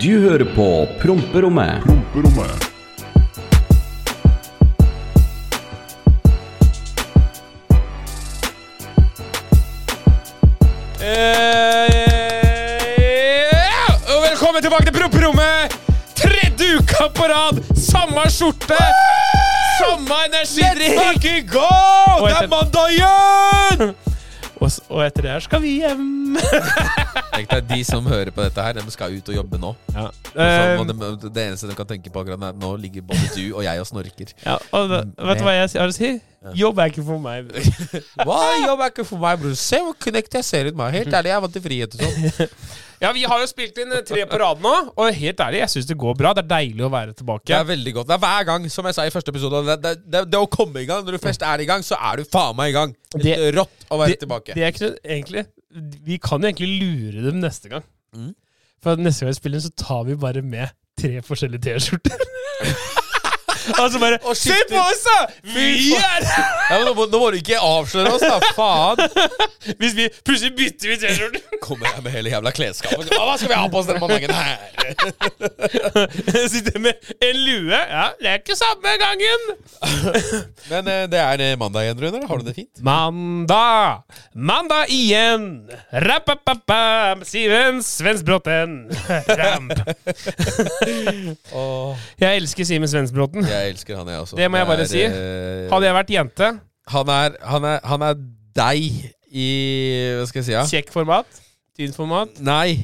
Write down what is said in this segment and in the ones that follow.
Du hører på Promperommet. Promperommet. Eh, og velkommen tilbake til Promperommet! Tredje uka på rad! Samme skjorte! Samme energidrikk! Og Det er etter- mandag igjen! Og, s- og etter det her skal vi hjem. Tenk deg, De som hører på dette her, de skal ut og jobbe nå. Ja. Så og de, det eneste de kan tenke på akkurat nå, nå ligger både du og jeg og snorker. ja, og da, vet du hva jeg har å si? Jobb er ikke for meg. Hva jobb er ikke for meg, bror? Se hvor connect jeg ser ut, meg. Helt ærlig, jeg er vant til frihet og sånn. Ja, Vi har jo spilt inn eh, tre på rad nå, og helt ærlig, jeg syns det går bra. Det er deilig å være tilbake. Det er veldig godt. Det er hver gang, som jeg sa i første episode. Det, det, det, det å komme i gang Når du først er i gang, så er du faen meg i gang. Det er rått å være tilbake. det er ikke egentlig Vi kan jo egentlig lure dem neste gang. Mm. For neste gang vi spiller så tar vi bare med tre forskjellige T-skjorter. altså bare Og Se på oss, da! Vi er ja, nå, må, nå må du ikke avsløre oss, da. Faen. Hvis vi plutselig bytter ut T-skjorten Kommer jeg med hele jævla klesskapet. Hva skal vi ha på oss denne mandagen her? Sitter med en lue. Ja, det er ikke samme gangen. Men eh, det er eh, mandag igjen, Runar. Har du det fint? Mandag! Mandag igjen! Rappapapam, Siven Svensbråten. Ramp. Jeg elsker Simen Svensbråten. Jeg elsker han, jeg også. Det må jeg bare er, si. eh, Hadde jeg vært jente, han, er, han, er, han er deg i Hva skal jeg si? Ja? kjekk format, tynn format Nei.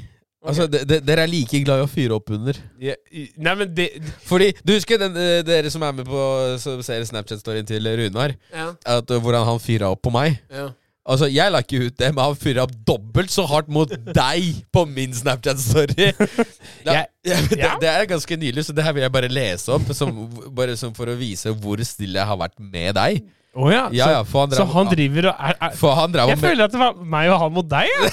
Altså, de, de, Dere er like glad i å fyre opp under. Nei, men det Fordi, Du husker den, eh, dere som er med på Som ser Snapchat-storyen til Runar? Ja. At, eh, hvordan han fyra opp på meg? ja. Altså, Jeg la ikke ut det, men han fyrer opp dobbelt så hardt mot deg på min Snapchat-story. Det, det, ja. det er ganske nydelig, så det her vil jeg bare lese opp. Som, bare som for å vise hvor stille jeg har vært med deg. Oh, ja. Ja, ja, han Så, så han driver og er, er han drev Jeg føler at det var meg og han mot deg. Ja.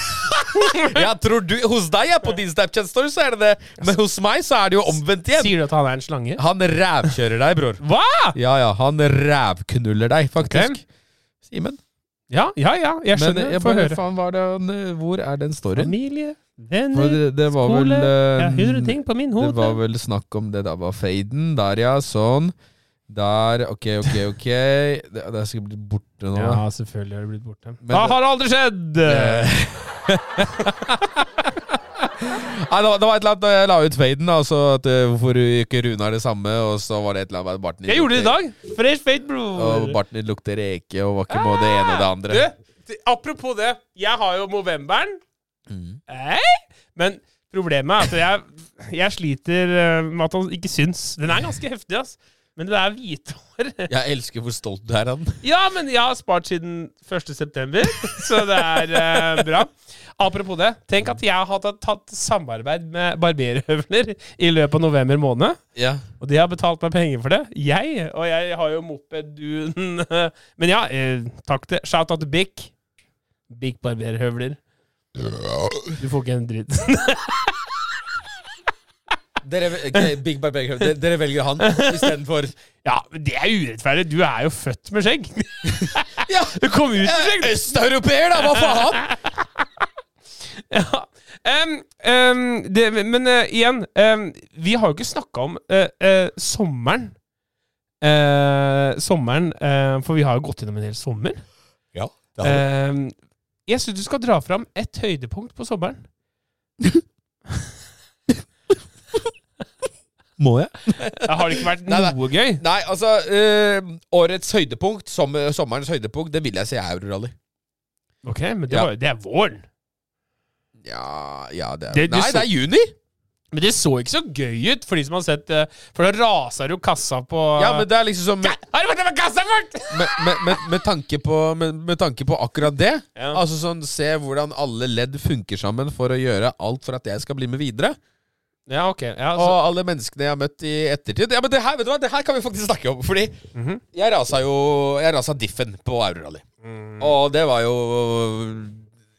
Jeg tror du, Hos deg, ja, på din Snapchat-story, så er det det. Men hos meg så er det jo omvendt igjen. Sier du at han er en slange? Han rævkjører deg, bror. Hva?! Ja, ja, han rævknuller deg, faktisk. Ok. Simen. Ja, ja, ja. Jeg Men skjønner. jeg Få bare, høre. faen, var det, han, eh, hvor er den storyen? Familie, For venner, det, det var vel skole eh, Ja, hundre ting på min Det hode. var vel snakk om det da var faden. Der, ja. Sånn. Der. Ok, ok, ok. Det, det er sikkert blitt borte nå. Ja, selvfølgelig har det blitt borte. Men det- har aldri skjedd! Nei, det, var, det var et eller annet jeg la ut faden. Altså at eh, Hvorfor ikke Runar det samme? Og så var det et eller annet med barten Jeg gjorde det i dag! Fresh fade, bro. Og barten din lukter reke og var ikke med det ene og det andre. Du, apropos det. Jeg har jo Movemberen. Mm. Eh? Men problemet er at jeg, jeg sliter eh, med at han ikke syns. Den er ganske heftig, ass. Men det er hvithår. Jeg elsker hvor stolt du er av den. Ja, men jeg har spart siden 1. september, så det er eh, bra. Apropos det, tenk at jeg har tatt, tatt samarbeid med barberhøvler i løpet av november måned. Ja. Og de har betalt meg penger for det. Jeg, og jeg har jo moped, du Men ja, eh, takk til Shout out til Bic. Bic barberhøvler. Du får ikke en dritt. Dere, Big Barbecue, dere, dere velger han istedenfor Ja, men det er urettferdig. Du er jo født med skjegg. Ja! Du kom ut med skjegg. Østeuropeer, da! Hva faen? Ja. Um, um, det, men uh, igjen, um, vi har jo ikke snakka om uh, uh, sommeren. Eh, sommeren, eh, for vi har jo gått gjennom en hel sommer. Ja, Em, jeg syns du skal dra fram et høydepunkt på sommeren. Må jeg? det har det ikke vært Nei, nei. noe gøy? Nei, altså øh, Årets høydepunkt, som, sommerens høydepunkt, det vil jeg si er Eurorally. Ok, men det, Ja. var, det er våren. Ja, ja det er Det- Nei, så- det er juni! Men det så ikke så gøy ut for de som har sett. For da raser jo kassa på Ja, men det er liksom som Med, Har du vært med kassa fort?! med, med, med, med, tanke, på, med, med tanke på akkurat det Ja. Altså sånn, Se hvordan alle ledd funker sammen for å gjøre alt for at jeg skal bli med videre. Ja, ok. Ja, Og alle menneskene jeg har møtt i ettertid. Ja, men det her, vet du hva, det her kan vi faktisk snakke om. Fordi Mhm. jeg rasa jo Jeg rasa diffen på Eurorally. Mm. Og det var jo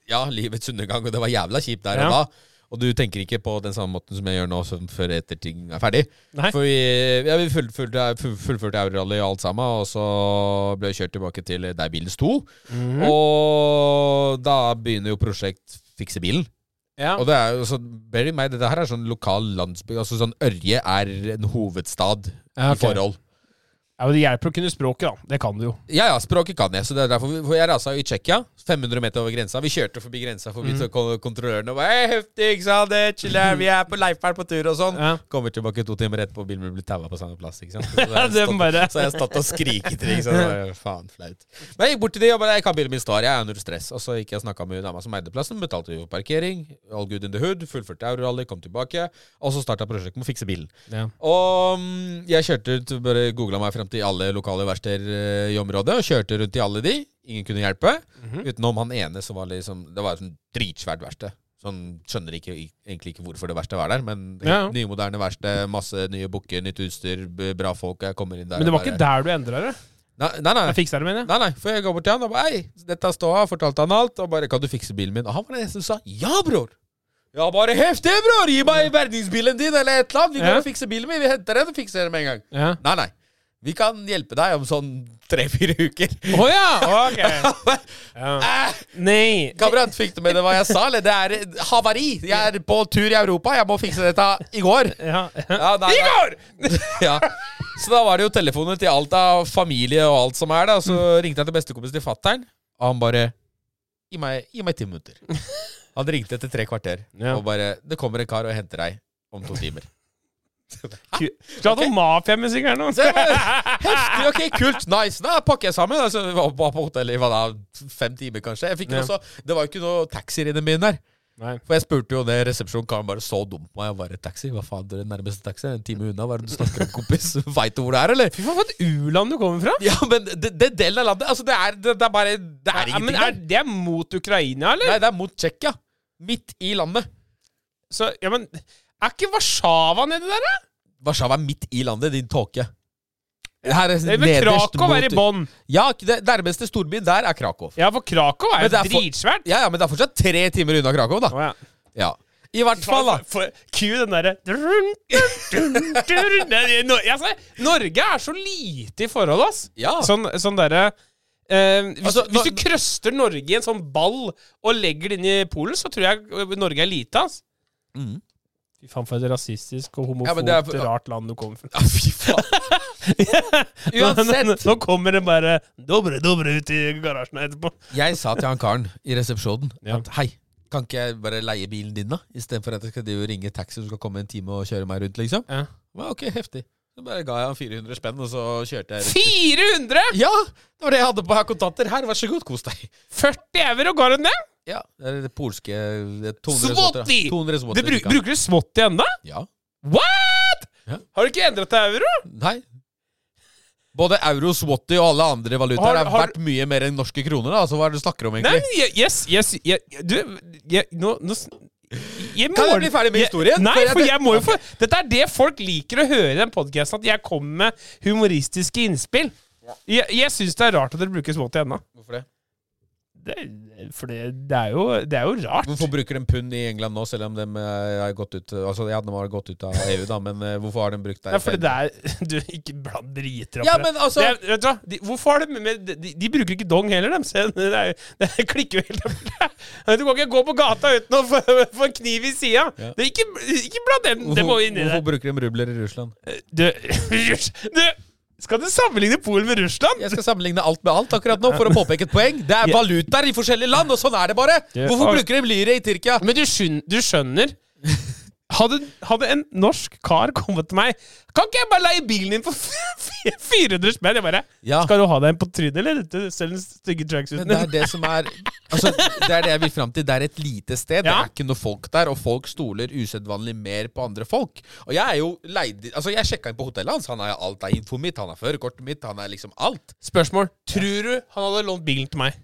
Ja, livets undergang, og det var jævla kjipt der Ja. og da. Og du tenker ikke på den samme måten som jeg gjør nå, sånn før etter ting er ferdig. Nei. For vi, ja, vi fullførte, full- fullførte Eurorally og alt sammen, og så ble jeg kjørt tilbake til der bilen sto. Mhm. Og da begynner jo prosjekt Fikse bilen. Ja. Og det er jo sånn, bear in mind, dette her er sånn lokal landsby. Altså sånn Ørje er en hovedstad Ja, okay. i forhold. Ja, men Det hjelper å kunne språket, da. Det kan du jo. Ja, ja, språket kan jeg. Så det er derfor vi, for Jeg rasa i Tsjekkia, 500 meter over grensa. Vi kjørte forbi grensa forbi Mm. så kon- kontrollørene og bare «Hei, heftig, ikke sant? Det er chiller, vi er på Leifberg på tur og sånn. Ja. Kommer tilbake to timer etterpå, bilen min blir taua på samme plass. ikke sant? Så, har jeg stått- bare- så har jeg stått og skriket til dem. Så faen, flaut. Men jeg gikk bort til de og bare Jeg kan bilen min står, jeg er under stress. Og så gikk jeg og snakka med dama som eide plassen, betalte jo parkering, all good in the hood, fullførte eurorally, kom tilbake. Og så starta prosjektet med å fikse bilen. Ja. Og mm, jeg kjørte ut, bare googla meg til alle lokale verksteder eh, i området, og kjørte rundt i alle de. Ingen kunne hjelpe. Mhm. Utenom han ene som var liksom Det var et sånn dritsvært verksted. Sånn skjønner ikke, egentlig ikke hvorfor det verste var der, men Ja. nye moderne verksted, masse nye bukker, nytt utstyr, bra folk. Jeg kommer inn der Men det var ikke der du endra det? Nei, nei, nei. Jeg fikser det, mener jeg. Nei, nei, for jeg går bort til han og bare Hei, dette står her, fortalte han alt. Og bare Kan du fikse bilen min? Og han var den eneste som sa ja, bror. Ja, bare heftig, bror! Gi meg bergingsbilen din, eller et eller annet. Vi går Ja. og fikser bilen min. Vi henter den og fikser den med en gang. Ja. Nei, nei. Vi kan hjelpe deg om sånn tre-fire uker. Å ja! Ok. Ja. Eh, Nei. Kamerat, fikk du med deg hva jeg sa? Eller det er havari. Jeg er på tur i Europa. Jeg må fikse dette i går. Ja. Ja, nei, I går! ja. Så da var det jo telefoner til alt av familie og alt som er da. Så ringte jeg til bestekompisen til fattern, og han bare Gi meg, gi meg ti minutter. Han ringte etter tre kvarter Ja. og bare Det kommer en kar og henter deg om to timer. Ku- Skal ha noe mafiamusikk her nå. Så Heftig, ok, kult, nice. Da pakker jeg sammen. Altså, vi var på hotellet i hva da, fem timer, kanskje. Også, Det var jo ikke noe taxier i den byen der. Nei. For jeg spurte jo det resepsjonen, karen bare så dum på meg. Jeg bare, taxi, hva faen, det er nærmeste taxi? En time unna, hva er det du snakker om, kompis? Veit du hvor det er, eller? Fy faen, for et u-land du kommer fra. Ja, men det, det delen av landet Altså, det er, det, det er bare Det er Ja, men ingenting er der. det mot Ukraina, eller? Nei, det er mot Tsjekkia. Midt i landet. Så, ja, men Er ikke Warszawa nedi der, da? Warszawa er midt i landet, din tåke. Her er Det Krakow er i bånn. Ja, det nærmeste storbyen der er Krakow. Ja, for Krakow er jo dritsvært. Ja, ja, men det er fortsatt tre timer unna Krakow, da. Oh, ja. Ja. I hvert fall, da. For, for, Cue den derre Norge er så lite i forhold, ass. Ja. Sånn, sånn derre eh, hvis, Altså, hvis du krøster Norge i en sånn ball og legger det inn i Polen, så tror jeg Norge er lite, ass. Mhm. Fy faen, for et rasistisk og Ja, homofobt det er for- rart land du kommer fra. Ja, fy faen. Uansett. Nå kommer det bare dobre, dobre ut i garasjen etterpå. Jeg sa til han karen i resepsjonen Ja. at hei, kan ikke jeg bare leie bilen din, da? Istedenfor at jeg skal ringe taxi som skal komme en time og kjøre meg rundt, liksom. Ja. Men, ok, heftig. Så bare ga jeg han 400 spenn, og så kjørte jeg rundt. 400! Ja! Det var det jeg hadde på her kontanter. Her, vær så god, kos deg. 40 euro går det? Ja, det er det polske det er 200 zloty. Swatty! 200 zloty, Det bru bruker du Swatty ennå? Ja. What?! Ja. Har du ikke endret til euro? Nei. Både euro, swatty og alle andre valutaer Har- er har- verdt mye mer enn norske kroner. da Så hva er det du snakker om, Nei, egentlig? men jeg- yes, yes jeg, Du, jeg, nå, nå s- jeg Kan jeg bli ferdig med jeg- historien? Nei, For jeg- jeg må jo få Dette er det folk liker å høre i den podkasten, at jeg kommer med humoristiske innspill. Jeg, jeg syns det er rart at dere bruker Swatty ennå. Hvorfor det? Det, for det, det, er jo, det er jo rart. Hvorfor bruker de pund i England nå, selv om de eh, har gått ut Altså, ja, de har gått ut av EU, da, men eh, hvorfor har de brukt det? Ja for fordi det er Du, ikke bland driter opp Ja, men altså det er, vet du hva? De, hvorfor har de med de, de bruker ikke dong heller, dem. Se, det, er, det klikker jo helt Du kan ikke gå på gata uten å få, få en kniv i sida. Ja. Ikke, ikke bland den. Det må inn i hvorfor bruker de rubler i Russland? Du, du Skal du sammenligne Polen med Russland? Jeg skal sammenligne alt med alt akkurat nå for å påpeke et poeng. Det er valutaer i forskjellige land, og sånn er det bare! Hvorfor bruker de lyre i Tyrkia? Men du, skjønner, du skjønner hadde, hadde en norsk kar kommet til meg Kan ikke jeg bare leie bilen din for 400 spenn? Jeg bare Ja. Skal du ha deg en på trynet, eller? Selv den stygge tracksuiten det er det som er Altså, det er det jeg vil fram til. Det er et lite sted. Det er ikke noe folk der, og folk stoler usedvanlig mer på andre folk. Og jeg er jo leid Altså, jeg sjekka inn på hotellet hans. Han har alt av infoen mitt, han har førerkortet mitt, han er liksom alt. Spørsmål. Tror du han hadde lånt bilen til meg?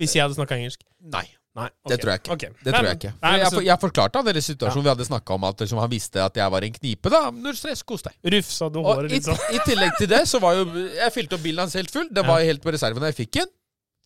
Hvis jeg hadde snakka engelsk? Nei. Nei. Det tror jeg ikke. Okay. Det tror jeg ikke. Nei, men jeg, for, jeg forklarte han denne situasjonen vi hadde snakka om, at liksom, han visste at jeg var en knipe. da Når stress, kos deg. Rufsa du håret litt sånn? I tillegg til det så var jo Jeg fylte opp bilen hans helt full. Det var helt på reserven da jeg fikk den.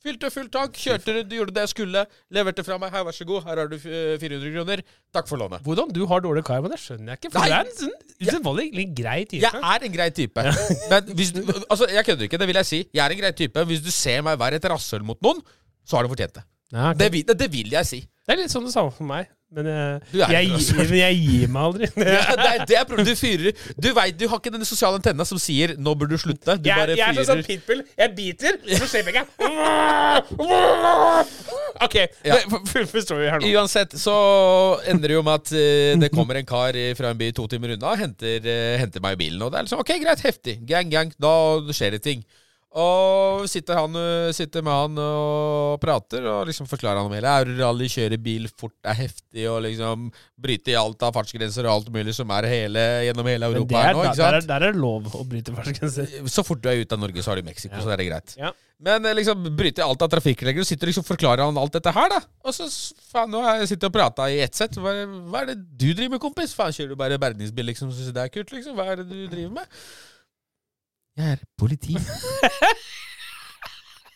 Fylte full tank, kjørte rundt, gjorde det jeg skulle. Leverte fra meg. Her, vær så god, her har du eh, 400 kroner. Takk for lånet. Hvordan du har dårlig karma, det skjønner jeg ikke. For Nei. du er en sånn litt grei type. Jeg er en grei type. Men hvis du, altså, jeg kødder ikke, det vil jeg si. Jeg er en grei type. Hvis du ser meg være et rasshøl mot noen, så har du fortjent det. Ja, okay. Det vil, det vil jeg si. Det er litt sånn det samme for meg. Men jeg, er jeg, gir- men jeg gir meg aldri. Ja, det er, det er problemet. Du fyrer Du vet, du har ikke den sosiale antenna som sier 'nå burde du slutte'. Du bare Jeg, jeg er fyrer sånn pitbull. Jeg biter, så slipper jeg. OK, Ja. vi fullfør story her nå. Uansett så ender det jo med at uh, det kommer en kar fra en by to timer unna og henter, uh, henter meg i bilen. Og det er liksom OK, greit, heftig. Gang, gang. Da skjer det ting. Og sitter, han, eh, sitter med han og prater og liksom forklarer han om hele Eurorally, kjører bil fort, er heftig og liksom bryter i alt av fartsgrenser og alt mulig som er hele, gjennom hele Europa er, her er, nå. der, er, sant? der er det lov å bryte fartsgrenser. Så fort du er ute av Norge, så har du Mexico, Ja. så er det greit. Ja. Men eh, liksom bryter alt av trafikkregler og sitter liksom forklarer han alt dette her, da. Og så faen, nå har jeg sittet og prata i ett sett. Hva, hva er det du driver med, kompis? Faen, kjører du bare berdingsbil, liksom? Syns du det er kult, liksom? Hva er det du driver med? Jeg er politi.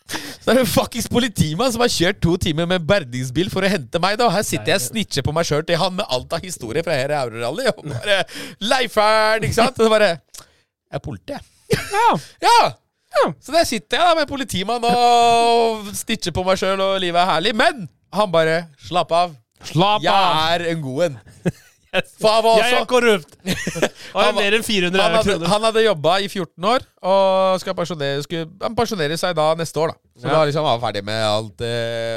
Så er det fuckings politimann som har kjørt to timer med berdingsbil for å hente meg, da. Her sitter jeg og snitcher på meg sjøl til han med alt av historie fra her Eurorally, og bare Leifern, ikke sant? Og så bare Jeg er politi, jeg. Ja. Ja! Så der sitter jeg da med politimann og snitcher på meg sjøl, og livet er herlig. Men han bare Slapp av. Slapp Jeg er en god en. Var Jeg er korrupt! Han er mer enn 400 han hadde, kroner. han hadde jobba i 14 år, og skal pensjonere, skulle, han pensjonerer seg da neste år. da Så Ja. da liksom var han ferdig med alt det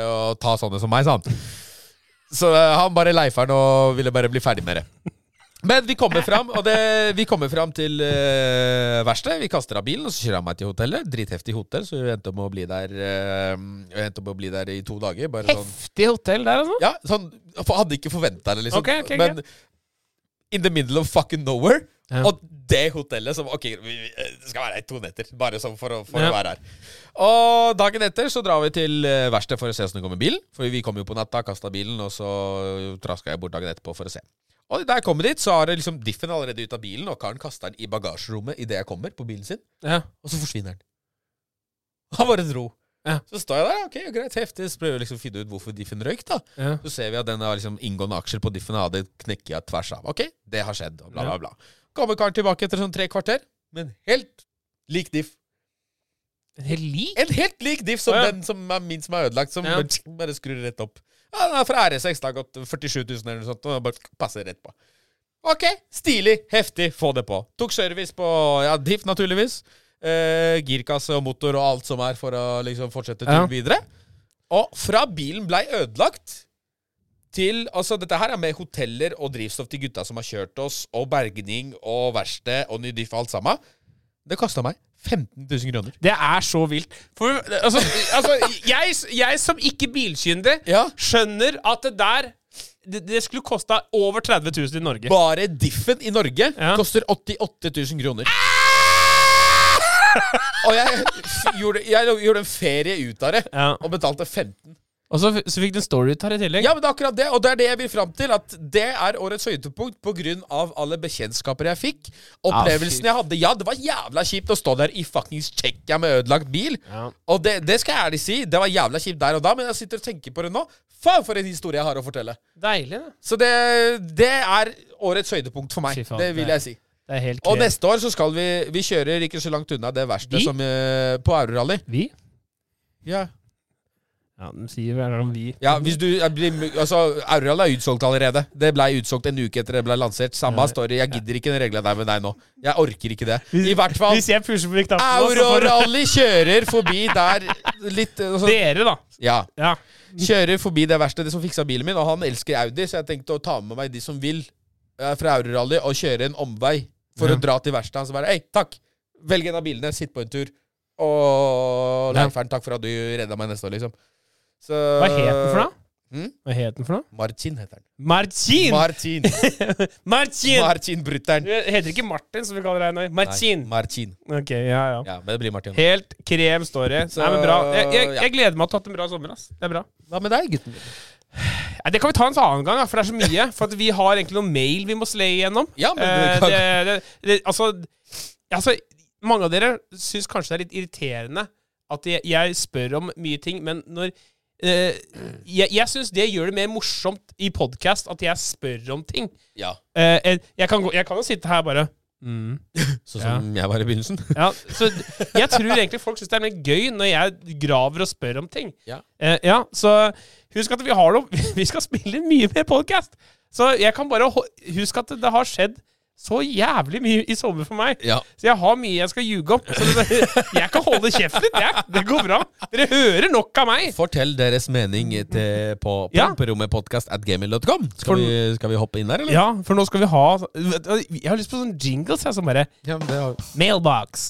å ta sånne som meg, sa han. Så eh, han bare Leiferen og ville bare bli ferdig med det. Men vi kommer fram, og det, vi kommer fram til uh, verkstedet. Vi kaster av bilen, og så kjører han meg til hotellet. Dritheftig hotell, så vi endte om å bli der uh, endte om å bli der i to dager. Sånn Heftig hotell der, altså. Ja, sånn Hadde ikke forventa det, liksom. Ok, ok, ok. Men in the middle of fucking nowhere. Ja. Og det hotellet som Ok, vi, det skal være her to netter, bare sånn for, å, for Ja. å være her. Og dagen etter så drar vi til uh, verkstedet for å se åssen det går med bilen. For vi kom jo på natta, kasta bilen, og så traska jeg bort dagen etterpå for å se. Og da jeg kommer dit, så har det liksom diffen allerede ut av bilen, og karen kaster den i bagasjerommet idet jeg kommer, på bilen sin. Ja. Og så forsvinner den. Han bare dro. Ja. Så står jeg der, ok, greit, heftig. Så prøver jeg liksom å finne ut hvorfor diffen røyk, da. Ja. Så ser vi at den har liksom inngående aksjer på diffen hadde knekket tvers av. Ok, det har skjedd, og bla, bla, bla. Kommer karen tilbake etter sånn tre kvarter, men helt lik diff. En helt lik? En helt lik diff som ja. den som er min som er ødelagt, som Ja. bare skrur rett opp. Ja, den er fra RS6, det har gått 47 000 eller noe sånt, og bare passer rett på. Ok, stilig, heftig, få det på. Tok service på ja, diff, naturligvis. Eh, girkasse og motor og alt som er, for å liksom fortsette turen Ja. videre. Og fra bilen blei ødelagt til Altså, dette her er med hoteller og drivstoff til gutta som har kjørt oss, og bergning og verksted og ny diff og alt sammen. Det kosta meg 15 000 kroner. Det er så vilt. For altså, altså jeg, jeg som ikke bilkyndig Ja. skjønner at det der det, det skulle kosta over 30 000 i Norge. Bare diffen i Norge Ja. koster 88 000 kroner. Og jeg, gjorde, jeg gjorde en ferie ut av det, Ja. og betalte 15 Og så, så fikk du en story ut her i tillegg. Ja, men det er akkurat det, og det er det jeg vil fram til. At det er årets høydepunkt av alle bekjentskaper jeg fikk. Opplevelsen jeg hadde. Ja, det var jævla kjipt å stå der i fuckings Tsjekkia med ødelagt bil. Ja. Og det, det skal jeg ærlig si, det var jævla kjipt der og da, men jeg sitter og tenker på det nå. Faen, for en historie jeg har å fortelle. Deilig, da. Så det, det er årets høydepunkt for meg. Faen, Det vil jeg si. Det er helt Og neste år så skal vi Vi kjører ikke så langt unna det verste som eh, på Aurorally. Vi? Ja. Ja, de sier vel om vi. ja, hvis du jeg blir, Altså, Aurorally er utsolgt allerede. Det ble utsolgt en uke etter det ble lansert. Samme Ja. story. Jeg gidder ikke den regla der med deg nå. Jeg orker ikke det. I hvert fall Hvis jeg pusher på knappen nå, så får Eurorally kjører forbi der litt altså, dere, da. Ja. Ja. Kjører forbi det verste, det som fiksa bilen min, og han elsker Audi, så jeg tenkte å ta med meg de som vil eh, fra Aurorally, og kjøre en omvei for Ja. å dra til verkstedet. Så bare Hei, takk! Velg en av bilene, sitt på en tur. Og. Leifern, takk for at du redda meg neste år, liksom. Så Hva het den for noe? Mm? Hva het den for noe? Martin heter den. Martin! Martin. Martin! Martin Brutter'n. Heter ikke Martin, som vi kaller deg nå. Martin. Nei, Martin. Ok, ja, ja. Ja, men det blir Martin. Helt krem story. Så, Nei, men bra. Jeg, jeg, jeg gleder meg til å ha hatt en bra sommer. ass. Det er bra. Hva med deg, gutten min? Nei, det kan vi ta en annen gang, for det er så mye. For at vi har egentlig noen mail vi må sleie igjennom. Ja, men Eh, du kan- det, det, det, altså, altså Mange av dere syns kanskje det er litt irriterende at jeg, jeg spør om mye ting, men når Uh, Jeg, jeg syns det gjør det mer morsomt i podkast at jeg spør om ting. Ja. Uh, jeg, kan, gå- jeg kan jo sitte her bare Mm. Sånn som jeg var i begynnelsen. Ja, så jeg tror egentlig folk syns det er mer gøy når jeg graver og spør om ting. Ja. Eh, ja, så husk at vi har noe Vi skal spille mye mer podkast. Så jeg kan bare Husk at det har skjedd så jævlig mye i sommer for meg. Ja. Så jeg har mye jeg skal ljuge om. Så det, jeg kan holde kjeft litt, jeg. Det går bra. Dere hører nok av meg. Fortell deres mening til, på promperommetpodkast at gmail.com. Skal, vi- skal vi hoppe inn der, eller? Ja, for nå skal vi ha Jeg har lyst på sånne jingles, jeg, som bare Ja, har... Mailbox.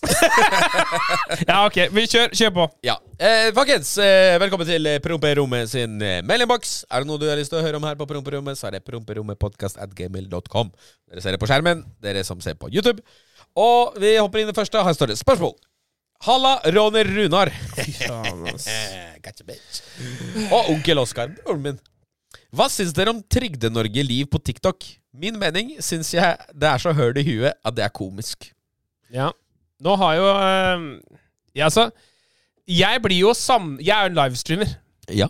ja, ok. Vi kjør, kjør på. ja. Eh, folkens, eh, velkommen til Promperommet sin eh, mailingboks. Er det noe du har lyst til å høre om her på Promperommet, så er det promperommetpodkast at gmail.com. Dere ser det på skjermen, dere som ser på YouTube. Og vi hopper inn i det første. Her står det spørsmål. Halla, Ronny Runar. Gotcha, bitch. Og onkel Oskar, broren min. Hva syns dere om Trygde-Norge Liv på TikTok? Min mening syns jeg det er så høl i huet at det er komisk. Ja. Nå har jo øh, Ja, altså Jeg blir jo sam... Jeg er jo en livestreamer. Ja.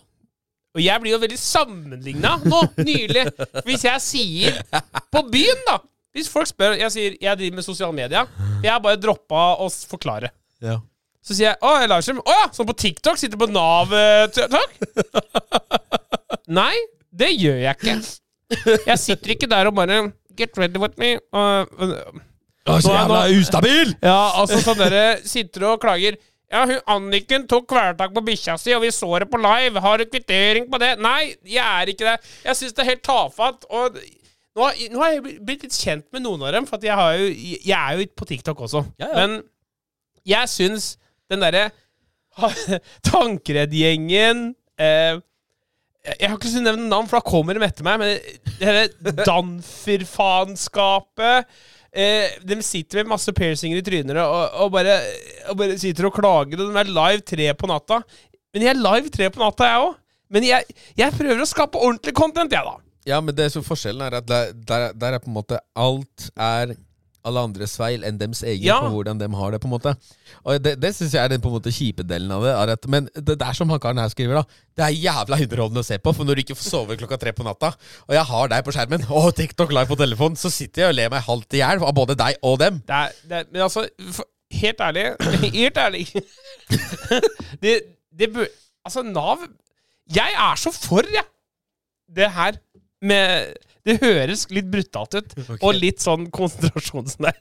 Og jeg blir jo veldig sammenligna nå, nylig. Hvis jeg sier På byen, da! Hvis folk spør Jeg sier jeg driver med sosiale medier. Jeg har bare droppa å forklare. ja. Så sier jeg å, jeg livestream. Å ja! Sånn på TikTok? Sitter på Nav-tak? Nei, det gjør jeg ikke. Jeg sitter ikke der og bare Get ready with me. Og, Å, så jævla ustabil! ja, altså sånn dere sitter og klager. Ja, hun Anniken tok kvelertak på bikkja si, og vi så det på live. Har du kvittering på det? Nei, jeg er ikke det. Jeg syns det er helt tafatt. Og nå, nå har jeg blitt litt kjent med noen av dem, for at jeg, har jo, jeg er jo på TikTok også. Ja, ja. Men jeg syns den derre Tankered-gjengen eh, Jeg har ikke lyst til å nevne navn, for da kommer de etter meg, men det Danfer-faenskapet eh, De sitter med masse piercinger i trynet og, og, bare, og bare sitter og klager, og de er live tre på natta. Men jeg er live tre på natta, jeg òg. Men jeg, jeg prøver å skape ordentlig content, jeg, da. Ja, men det som forskjellen er at der, der, der er på en måte alt er alle andres feil enn dems egen Ja. på hvordan de har det. på en måte Og Det, det syns jeg er den på en måte kjipe delen av det. At, men det, det er som han karen her skriver, da. Det er jævla underholdende å se på. For når du ikke får sove klokka tre på natta, og jeg har deg på skjermen, og TikTok live på telefon, så sitter jeg og ler meg halvt i hjel av både deg og dem. Det er, det er, men altså, for, helt ærlig Helt ærlig Det, det bør Altså, Nav Jeg er så for, jeg, det her med Det høres litt brutalt ut, okay. og litt sånn konsentrasjonsnær.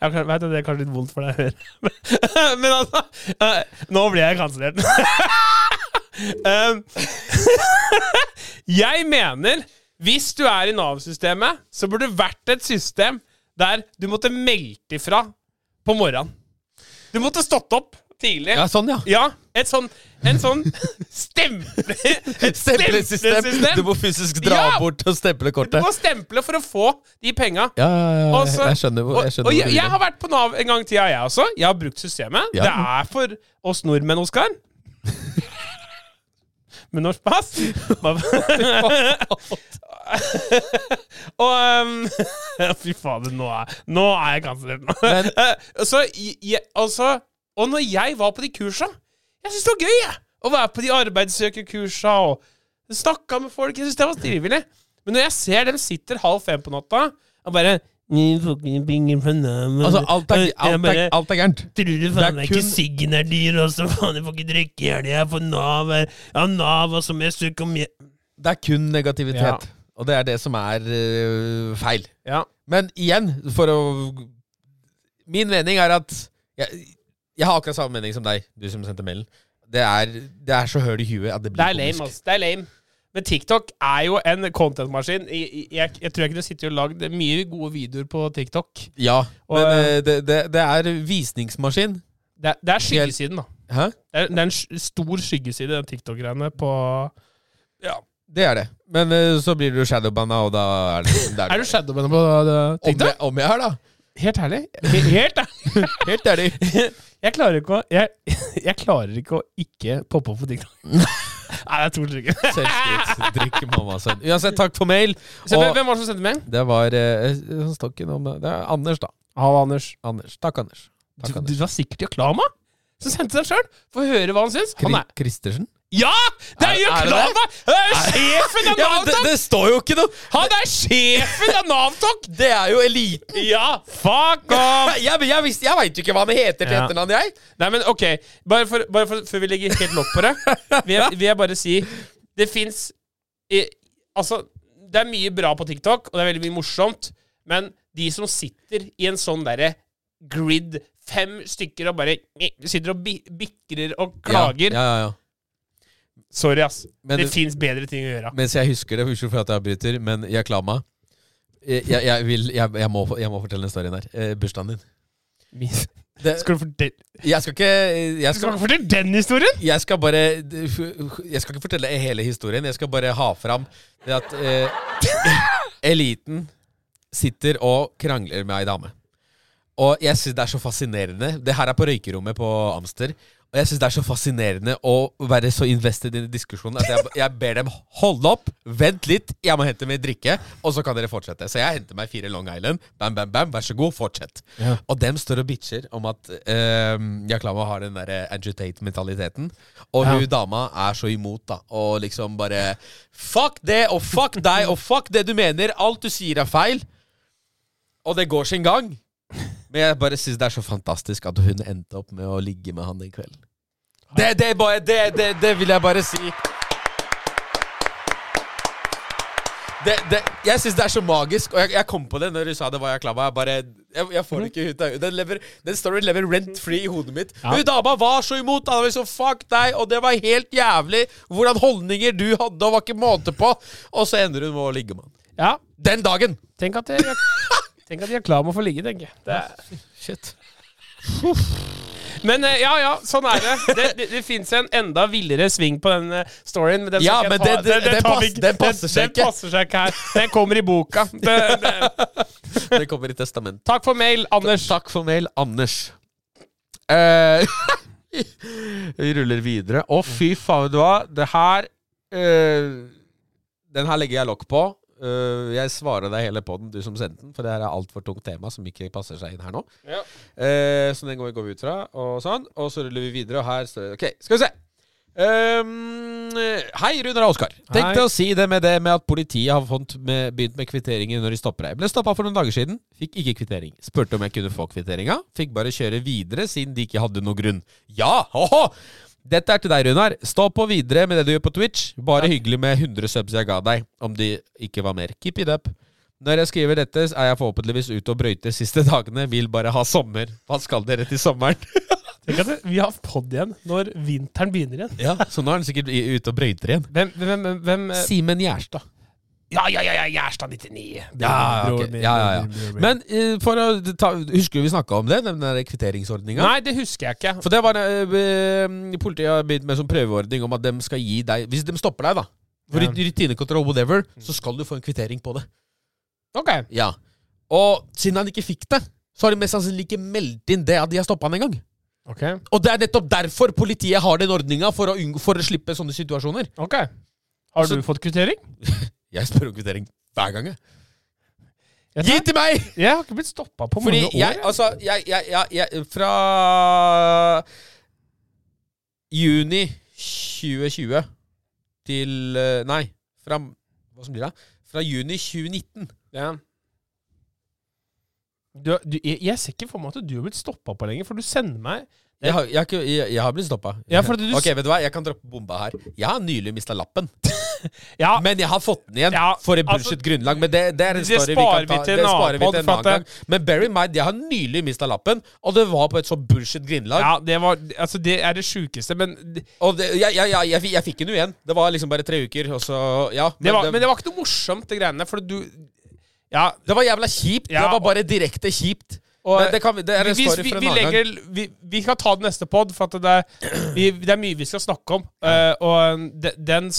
Jeg vet at det er kanskje litt vondt for deg å høre, men altså eh, Nå blir jeg kansellert. um, jeg mener hvis du er i Nav-systemet, så burde det vært et system der du måtte meldt ifra på morgenen. Du måtte stått opp tidlig. Ja, sånn, ja. Ja, et sånn En sånn stemple... Et Stemplesystem. Du må fysisk dra Ja. bort og stemple kortet. Du må stemple for å få de penga. Ja, ja, ja. Jeg skjønner jeg, skjønner og jeg, jeg har vært på Nav en gang i tida, jeg også. Jeg har brukt systemet. Ja. Det er for oss nordmenn, Oskar. Med norsk pass. og um, Fy fader, nå er, nå er jeg kansellert. Så, jeg, altså, og når jeg var på de kursa Jeg syntes det var gøy jeg, å være på de arbeidssøkerkursa og snakka med folk. Jeg synes det var trivelig. Men når jeg ser dem sitter halv fem på natta og bare «Ni får ikke penger fra Nav». Altså, alt er, alt er, alt er gærent. Tror du faen det er ikke kun- siggen er dyr også? Faen, jeg får ikke drikke i helga. Jeg får Nav. Ja, Nav og som jeg søker om. Det er kun negativitet. Ja. Og det er det som er øh, feil. Ja. Men igjen, for å Min mening er at jeg, jeg har akkurat samme mening som deg, du som sendte mailen. Det er, det er så høl i huet at det blir Det er lame, altså. Det er lame. Men TikTok er jo en content-maskin. Jeg, jeg, jeg tror jeg kunne sittet og lagd mye gode videoer på TikTok. Ja, Og, men øh, øh, det, det, det er visningsmaskin. Det er, det er skyggesiden, da. Hæ? Det er, er en stor skyggeside, den TikTok-greiene, på Ja. Det er det. Men øh, så blir du shadowbanna, og da er det, det Er du shadowbanner på TikTok? om, jeg, om jeg er, da. Helt ærlig? Helt? Helt ærlig. Jeg klarer ikke å Jeg, jeg klarer ikke å ikke poppe opp på TikTok. Nei, det er to ikke. Selvskryt. Drikk mamma sønn. Uansett, takk for mail. Og hvem var det som sendte mail? det var uh, Stokken om det. Er Anders, da. Halla, Anders. Anders. Takk, Anders. Du, Takk, du Anders. var sikkert i Aklama som sendte seg sjøl. Få høre hva han syns. Han er Christersen? Ja! Det er jo Er- er det Klava! jo er sjefen av Ja, men det, står jo ikke noe Han er sjefen av Navtok! Det er jo eliten! Ja, fuck off! Jeg, jeg, visste- jeg veit jo ikke hva han heter til Ja. etternavn, jeg. Nei, men ok, bare, for, bare for, før vi legger helt lokk på det, vil jeg, vil jeg bare si Det fins Altså, det er mye bra på TikTok, og det er veldig mye morsomt, men de som sitter i en sånn derre grid, fem stykker, og bare sitter og bi bikrer og klager Ja, ja, ja. Sorry, ass. Men det fins bedre ting å gjøre. Mens jeg husker det, unnskyld for at jeg avbryter, men jeg Klama jeg, jeg, jeg, vil, jeg, må, jeg må fortelle den storyen her. Eh, bursdagen din. Det, Skal du fortelle, jeg skal ikke jeg skal skal, du fortelle den historien? jeg skal bare Jeg skal ikke fortelle hele historien. Jeg skal bare ha fram det at eh, eliten sitter og krangler med ei dame. Og jeg syns det er så fascinerende. Det her er på røykerommet på Amster. Og jeg syns det er så fascinerende å være så invested i diskusjonen at jeg, jeg ber dem holde opp, vent litt, jeg må hente meg drikke, og så kan dere fortsette. Så jeg henter meg fire Long Island. Bam, bam, bam, vær så god, fortsett. Ja. Og dem står og bitcher om at uh, Yaklama har den derre agitate-mentaliteten. Og Ja. hun dama er så imot, da. Og liksom bare Fuck det, og fuck deg, og fuck det du mener. Alt du sier, er feil. Og det går sin gang. Men jeg bare syns det er så fantastisk at hun endte opp med å ligge med han den kvelden. Det, det, bare, det, det, det vil jeg bare si. Det, det, jeg syns det er så magisk, og jeg, jeg kom på det når du sa det var jeg klar. Jeg bare Jeg, jeg får det ikke ut av. Den, lever- den storyen lever rent free i hodet mitt. Ja. Hun dama var så imot. Han var liksom fuck deg, og det var helt jævlig hvordan holdninger du hadde, og var ikke måte på. Og så ender hun med å ligge med han. Ja. Den dagen! Tenk at jeg, tenk at jeg er klar med å få ligge, tenker jeg. Det er Shit. Men eh, ja, ja, sånn er det. Det, det, det fins en enda villere sving på den eh, storyen. Men den, Ja, men ta- det- det- den tar pass- vi passer seg ikke. Det passer seg ikke her. Den kommer i boka. Det, det. Det kommer i testament. Takk for mail, Anders. Takk for mail, Anders. Uh, vi ruller videre. Å, fy faen, vet du hva? Det her uh, Den her legger jeg lokk på. Eh, jeg svarer deg hele poden, du som sendte den, for det her er altfor tungt tema som ikke passer seg inn her nå. Ja. Uh, så den går vi, går vi ut fra, og sånn. Og så ruller vi videre, og her står det Ok, skal vi se. Um, hei, Runar og Oskar. Tenkte Hei. å si det med det med at politiet har med, begynt med kvitteringer når de stopper deg. Ble stoppa for noen dager siden. Fikk ikke kvittering. Spurte om jeg kunne få kvitteringa. Fikk bare kjøre videre siden de ikke hadde noe grunn. Ja! Ho-ho! Dette er til deg, Runar. Stå på videre med det du gjør på Twitch. Bare hyggelig med 100 subs jeg ga deg, om de ikke var mer. Keep it up. Når jeg skriver dette, er jeg forhåpentligvis ute og brøyter siste dagene. Vil bare ha sommer. Hva skal dere til sommeren? Det- vi har pod igjen når vinteren begynner igjen. ja, Så nå er han sikkert ute og brøyter igjen. Hvem, hvem, hvem, hvem eh, Simen Gjerstad. Ja, ja, ja, ja Gjerstad 99. Ja, okay. ja, ja, ja. Men uh, for å ta, Husker du vi snakka om det? Den der kvitteringsordninga? Nei, det husker jeg ikke. For det var eh, Politiet har begynt med som sånn prøveordning om at de skal gi deg Hvis de stopper deg, da, for Ja. Rutinekontroll, whatever, så skal du få en kvittering på det. Ok. Ja. Og siden han ikke fikk det, så har de mest sannsynlig ikke meldt inn det at de har stoppa han engang. Ok. Og det er nettopp derfor politiet har den ordninga, for, for å slippe sånne situasjoner. ok. Har Så- du fått kvittering? Jeg spør om kvittering hver gang, jeg. Gi til meg! jeg har ikke blitt stoppa på Fordi mange år. jeg, altså, jeg, jeg, jeg, jeg Fra juni 2020 til eh, Nei, fra Hva som blir det? Fra juni 2019. Ja. Du, du, jeg, jeg ser ikke for meg at du har blitt stoppa på lenger, for du sender meg Jeg har, jeg har, ikke, jeg, jeg har blitt stoppa. Ja, fordi du ok, vet du hva? Jeg kan droppe bomba her. Jeg har nylig mista lappen. Ja, Men jeg har fått den igjen Ja, for et altså, bullshit-grunnlag. Men det, det er en story vi kan ta. vi det sparer vi til en annen gang. Men Berry in mind, jeg har nylig mista lappen, og det var på et så bullshit-grunnlag. ja det, var, altså, det er det sjukeste, men Og det, jeg, jeg, jeg, jeg, fikk- den jo igjen. Det var liksom bare tre uker, og så Ja. Men det var, men det var ikke noe morsomt, det greiene for du Ja, det var jævla kjipt. Ja, det var bare direkte kjipt. og det, kan, det en vi, vi, vi, legger, vi, kan ta det neste pod, for det er, det er mye vi skal snakke om. eh, og de, den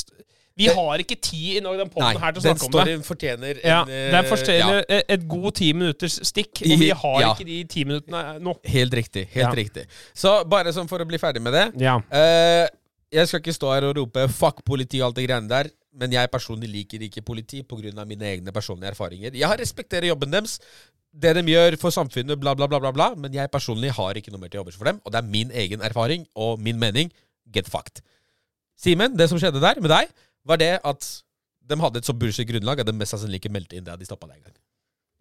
Vi har ikke tid i den poden her til å snakke om det. Den fortjener en ja, Den fortjener ja, et, et god ti minutters stikk, og vi har Ja. ikke de ti minuttene nå. Helt riktig. Helt Ja. riktig. Så bare sånn for å bli ferdig med det Ja. Uh, Jeg skal ikke stå her og rope 'fuck politi' og alt det greiene der, men jeg personlig liker ikke politi pga. mine egne personlige erfaringer. Jeg har respekterer jobben deres. Det de gjør for samfunnet, bla, bla, bla, bla, bla. Men jeg personlig har ikke noe mer til overs for dem. Og det er min egen erfaring og min mening. Get fucked. Simen, det som skjedde der med deg, var det at de hadde et så bullshit grunnlag at de mest sannsynlig ikke meldte inn det at de stoppa det en gang.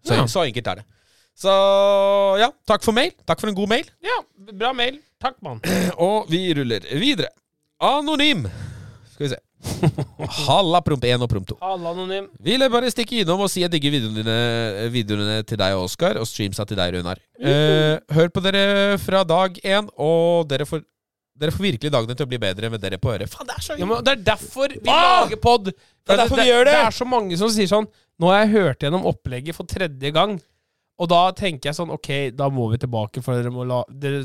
Så, Ja. så enkelt er det. Så ja, takk for mail. Takk for en god mail. Ja, bra mail. Takk, mann. Og vi ruller videre. Anonym. Skal vi se. Halla, promp 1 og promp 2. Halla, anonym. Ville bare stikke innom og si jeg digger videoene, dine, videoene til deg, Oskar, og streamsa til deg, Runar. Eh, hør på dere fra dag én, og dere får, dere får virkelig dagene til å bli bedre med dere på øret. Faen, det er så Ja, men det er derfor vi Ah! lager pod. Det er derfor vi gjør det. Det er så mange som sier sånn Nå har jeg hørt gjennom opplegget for tredje gang, og da tenker jeg sånn Ok, da må vi tilbake, for dere må la Dere,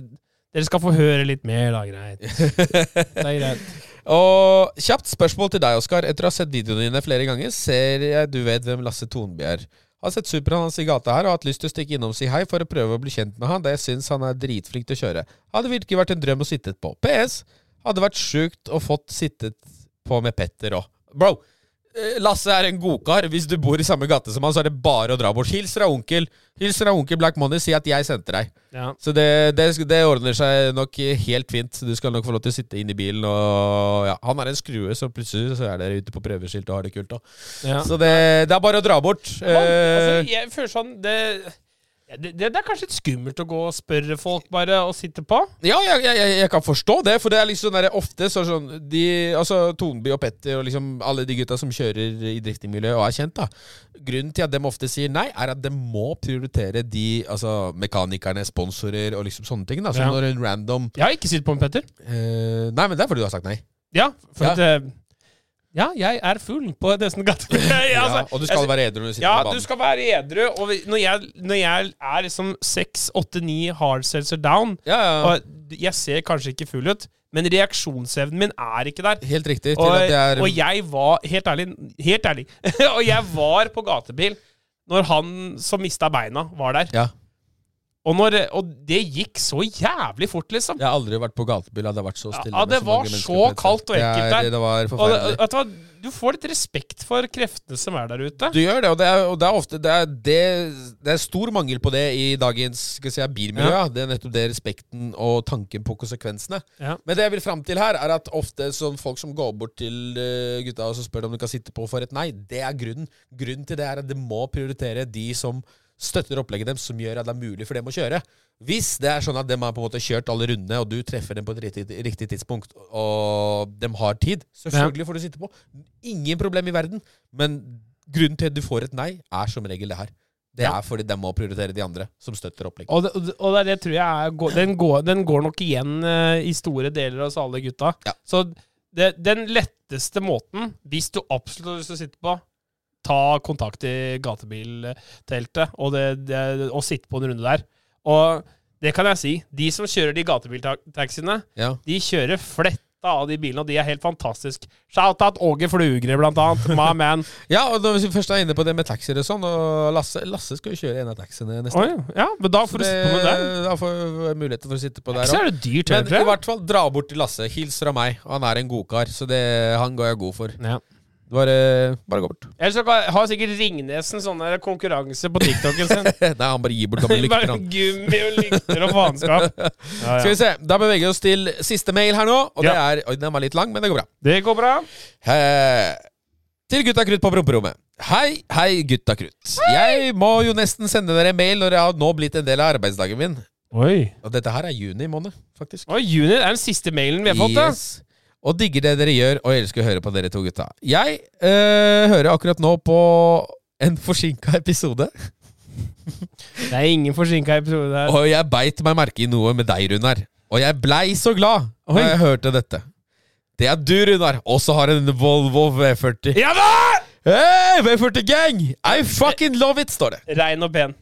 dere skal få høre litt mer, da. Greit. Det er greit. Og kjapt spørsmål til deg, Oskar. Etter å ha sett videoene dine flere ganger, ser jeg du vet hvem Lasse Tonby er. Har sett superen hans i gata her og hatt lyst til å stikke innom og si hei for å prøve å bli kjent med han, da jeg syns han er dritflink til å kjøre. Hadde virkelig vært en drøm å sittet på. PS. Hadde vært sjukt å fått sittet på med Petter òg. Bro, Lasse er en godkar. Hvis du bor i samme gate som han, så er det bare å dra bort. Hils fra onkel. Hils fra onkel Black Money. Si at jeg sendte deg. Ja. Så det, det, det ordner seg nok helt fint. Du skal nok få lov til å sitte inn i bilen. Og ja, Han er en skrue, så plutselig så er dere ute på prøveskilt og har det kult. Ja. Så det, det er bare å dra bort. Man, altså, Eh, jeg føler sånn det, det, det, er kanskje litt skummelt å gå og spørre folk bare og sitte på. ja, jeg, jeg, jeg- kan forstå det, for det er liksom der, ofte så sånn de, Altså Tonby og Petter og liksom alle de gutta som kjører i driftingmiljøet og er kjent, da. Grunnen til at de ofte sier nei, er at de må prioritere de altså mekanikerne, sponsorer og liksom sånne ting. da Som Ja. når en random Jeg har ikke sittet på med Petter. Uh, Nei, men det er fordi du har sagt nei. Ja, for Ja. at eh, Ja, jeg er full på dessen gate. ja, Ja, altså, og du skal altså, være edru når du sitter Ja, på du skal være edru. Og når jeg, når jeg er liksom 6-8-9 hard seltzer down, Ja, ja. og jeg ser kanskje ikke full ut, men reaksjonsevnen min er ikke der. Helt riktig. Og, og jeg var Helt ærlig, helt ærlig Og jeg var på gatebil når han som mista beina, var der. Ja. Og, når, og det gikk så jævlig fort, liksom. Jeg har aldri vært på gatebil. Det har vært så stille. Ja, det var så kaldt og ekkelt det er, der. Det var Og det, vet du du får litt respekt for kreftene som er der ute. Du gjør det, og det er, og det er ofte det er, det, det er stor mangel på det i dagens skal si, bilmiljø. Ja. Det er nettopp det respekten og tanken på konsekvensene. Ja. Men det jeg vil fram til her, er at ofte sånn folk som går bort til eh, gutta og så spør om de kan sitte på for et nei, det er grunnen. Grunnen til det er at det må prioritere de som støtter opplegget dem, som gjør at det er mulig for dem å kjøre. Hvis det er sånn at de har på en måte kjørt alle rundene, og du treffer dem på et riktig, riktig tidspunkt, og de har tid, selvfølgelig får du sitte på. Ingen problem i verden. Men grunnen til at du får et nei, er som regel det her. Det er fordi de må prioritere de andre som støtter opplegget. Og det, og det- det, tror jeg er, den, går, den går nok igjen eh, i store deler av oss alle gutta. Ja. Så det, den letteste måten, hvis du absolutt har lyst til å sitte på, ta kontakt i gatebilteltet og, det, det, og sitte på en runde der. Og det kan jeg si. De som kjører de gatebiltaxiene, Ja. de kjører fletta av de bilene, og de er helt fantastiske. Shout-out Åge Flugre, blant annet. My man. ja, og når vi først er inne på det med taxier og sånn, og Lasse, Lasse skal jo kjøre en av taxiene neste Oi, ja, men da får du sitte på med den. da får vi muligheter for å sitte på der så òg. er det dyrt, Men heller. i hvert fall dra bort til Lasse. Hils fra meg. Han er en godkar, så det, han går jeg god for. Ja. Bare, bare gå bort. Ellers så har sikkert Ringnesen sånn konkurranse på TikToken sin. Nei, han bare gir bort gamle lykter, han. gummi og lykter og faenskap. Ja, Skal vi se, Da beveger vi oss til siste mail her nå. Og det er, oi, Den var litt lang, men det går bra. Det går bra. Eh, til gutta krutt på promperommet. Hei, hei, gutta krutt. Jeg må jo nesten sende dere mail når jeg har nå blitt en del av arbeidsdagen min. Oi. Og dette her er juni måned, faktisk. Oi, Juni er den siste mailen vi har fått. da Yes. Og digger det dere gjør, og elsker å høre på dere to gutta. Jeg øh, hører akkurat nå på en forsinka episode, Det er ingen forsinka episode her. og jeg beit meg merke i noe med deg, Runar. Og jeg blei så glad da jeg hørte dette. Det er du, Runar, også har en Volvo V40. Ja da! Hey, V40 gang! I fucking love it, står det. Rein og pen.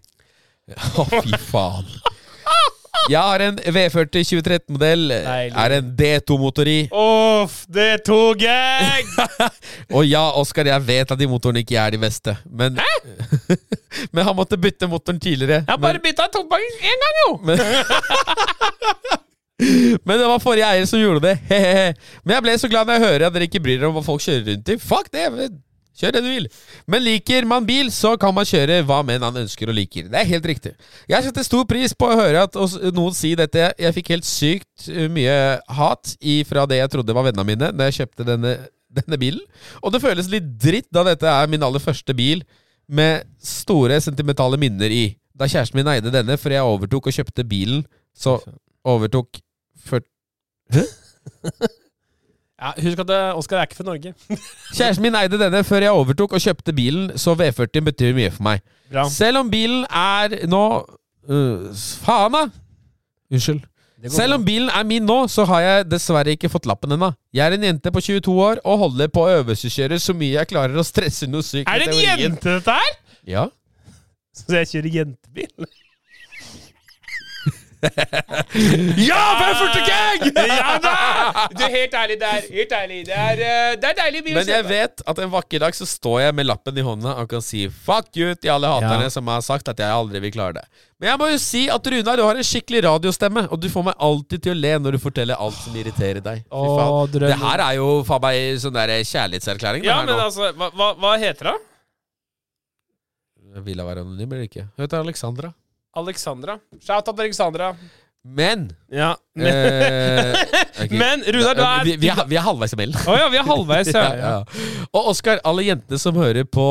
Å, fy faen. Jeg har en V40 2013-modell. Deilig. Er en D2-motor i. Uff, D2-gang! Og ja, Oskar, jeg vet at de motorene ikke er de beste, men Men han måtte bytte motoren tidligere. Jeg har bare bytta tobakken én gang, jo! men, men det var forrige eier som gjorde det. Men jeg ble så glad når jeg hører at dere ikke bryr dere om hva folk kjører rundt i. Fuck det! Kjør det du vil. Men liker man bil, så kan man kjøre hva menn han ønsker og liker. Det er helt riktig. Jeg setter stor pris på å høre at noen si dette. Jeg fikk helt sykt uh, mye hat fra det jeg trodde var vennene mine da jeg kjøpte denne, denne bilen. Og det føles litt dritt da dette er min aller første bil med store sentimentale minner i. Da kjæresten min eide denne for jeg overtok og kjøpte bilen, så overtok for Ja, husk at eh, Oskar er ikke fra Norge. Kjæresten min eide denne før jeg overtok og kjøpte bilen, så V40 betyr mye for meg. Bra. Selv om bilen er nå uh, Faen, da! Unnskyld. Selv om bilen er min nå, så har jeg dessverre ikke fått lappen ennå. Jeg er en jente på 22 år og holder på å øvelseskjøre så mye jeg klarer å stresse noe sykt Er det en jente, dette her? Ja. Så jeg kjører jentebil? Ja, V40 gang! ja da! Du, helt ærlig, det er, helt ærlig, det er, eh, det er deilig bil Men jeg vet at en vakker dag så står jeg med lappen i hånda og kan si fuck you til alle haterne Ja. som har sagt at jeg aldri vil klare det. Men jeg må jo si at Runar, du har en skikkelig radiostemme, og du får meg alltid til å le når du forteller alt som irriterer deg. Fy faen. Åh, Det her er jo faen meg sånn der kjærlighetserklæring. Ja, men nå. altså, hva, hva, hva heter hun? Vil jeg være anonym eller ikke? Hun heter Alexandra. Alexandra. Shout out Alexandra. Men Ja. Men, eh, okay. men Runar, du er vi, vi, er, vi er halvveis i mailen. Oh, ja, vi er halvveis, ja. Ja, ja. Og Oskar, alle jentene som hører på,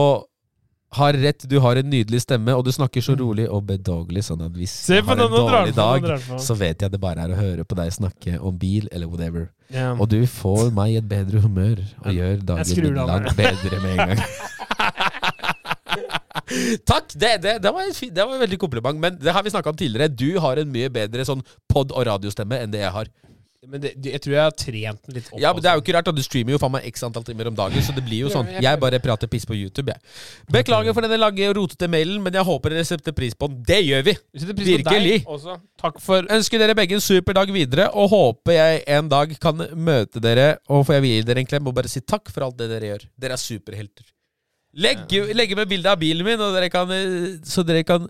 har rett. Du har en nydelig stemme, og du snakker så rolig og bedagelig, sånn at hvis Se jeg har en dårlig dag, så vet jeg det bare er å høre på deg snakke om bil eller whatever. Ja. Og du får meg i et bedre humør og gjør dagen langt bedre med en gang. Takk! Det, det, det, var en det var en veldig kompliment, men det har vi snakka om tidligere. Du har en mye bedre sånn pod- og radiostemme enn det jeg har. Men det, jeg tror jeg har trent den litt opp. Ja, men Det er jo ikke rart, da. Du streamer jo faen meg x antall timer om dagen, så det blir jo sånn. jeg- bare prater piss på YouTube, jeg. Beklager for denne lange og rotete mailen, men jeg håper dere setter pris på den. Det gjør vi! Virkelig. Takk for Ønsker dere begge en super dag videre, og håper jeg en dag kan møte dere. Og får jeg gi dere en klem og bare si takk for alt det dere gjør. Dere er superhelter. Legge, legge med bilde av bilen min, og dere kan, eh, så dere kan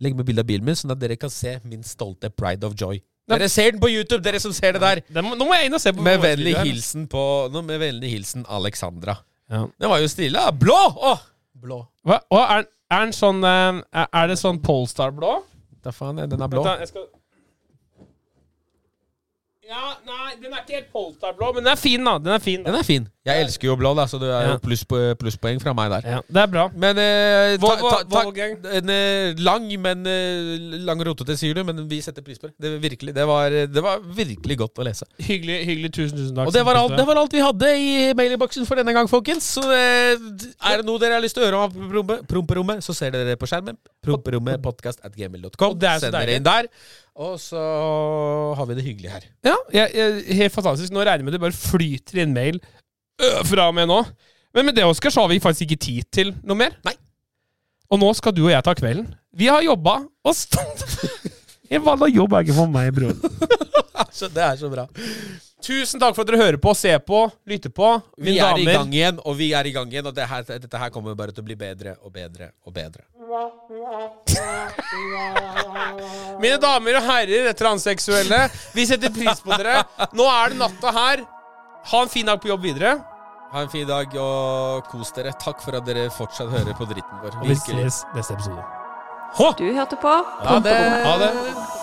Legge med bilde av bilen min, sånn at dere kan se min stolte pride of joy. Dere ser den på YouTube, dere som ser det der. Den må, Nå må jeg inn og se på Med vennlig hilsen på nå Med vennlig hilsen Alexandra. Ja. Den var jo stille. da. Blå! Åh! Blå. Hva? Å, er, er den sånn eh, Er er det sånn Polestar-blå? Da faen, den er blå. Vent jeg skal Ja, nei, den er ikke helt Polestar-blå, men den er fin, da. Den er fin, da. Den er fin. Jeg elsker jo blå, da, så det er jo pluss plusspoeng fra meg der. Ja, det er bra. Men eh, ta, ta, ta, en eh, lang, men eh, lang rotete, sier du, men vi setter pris på det. Det, virkelig, det, var, det var virkelig godt å lese. Hyggelig. hyggelig, Tusen, tusen takk. Og det var, alt, det var alt vi hadde i mailinnboksen for denne gang, folkens. Så eh, er det noe dere har lyst til å høre om prompe- promperommet, så ser dere det på skjermen. Promperommetpodkast at gmail.com. Og er så Send dere inn der. Og så har vi det hyggelig her. Ja, jeg, jeg, helt fantastisk. Nå regner jeg med det bare flyter inn mail fra og med nå. Men med det, Oskar, så har vi faktisk ikke tid til noe mer. Nei. Og nå skal du og jeg ta kvelden. Vi har jobba og stått En vanlig jobb er ikke for meg, bror. Det er så bra. Tusen takk for at dere hører på, ser på, lytter på. Vi Mine er i gang igjen, og vi er i gang igjen. Og det her, dette her kommer bare til å bli bedre og bedre og bedre. Mine damer og herrer, transseksuelle. Vi setter pris på dere. Nå er det natta her. Ha en fin dag på jobb videre. Ha en fin dag og kos dere. Takk for at dere fortsatt hører på dritten vår. Og vi Virkelig. ses neste episode. Du hørte på Ha det! Ha det.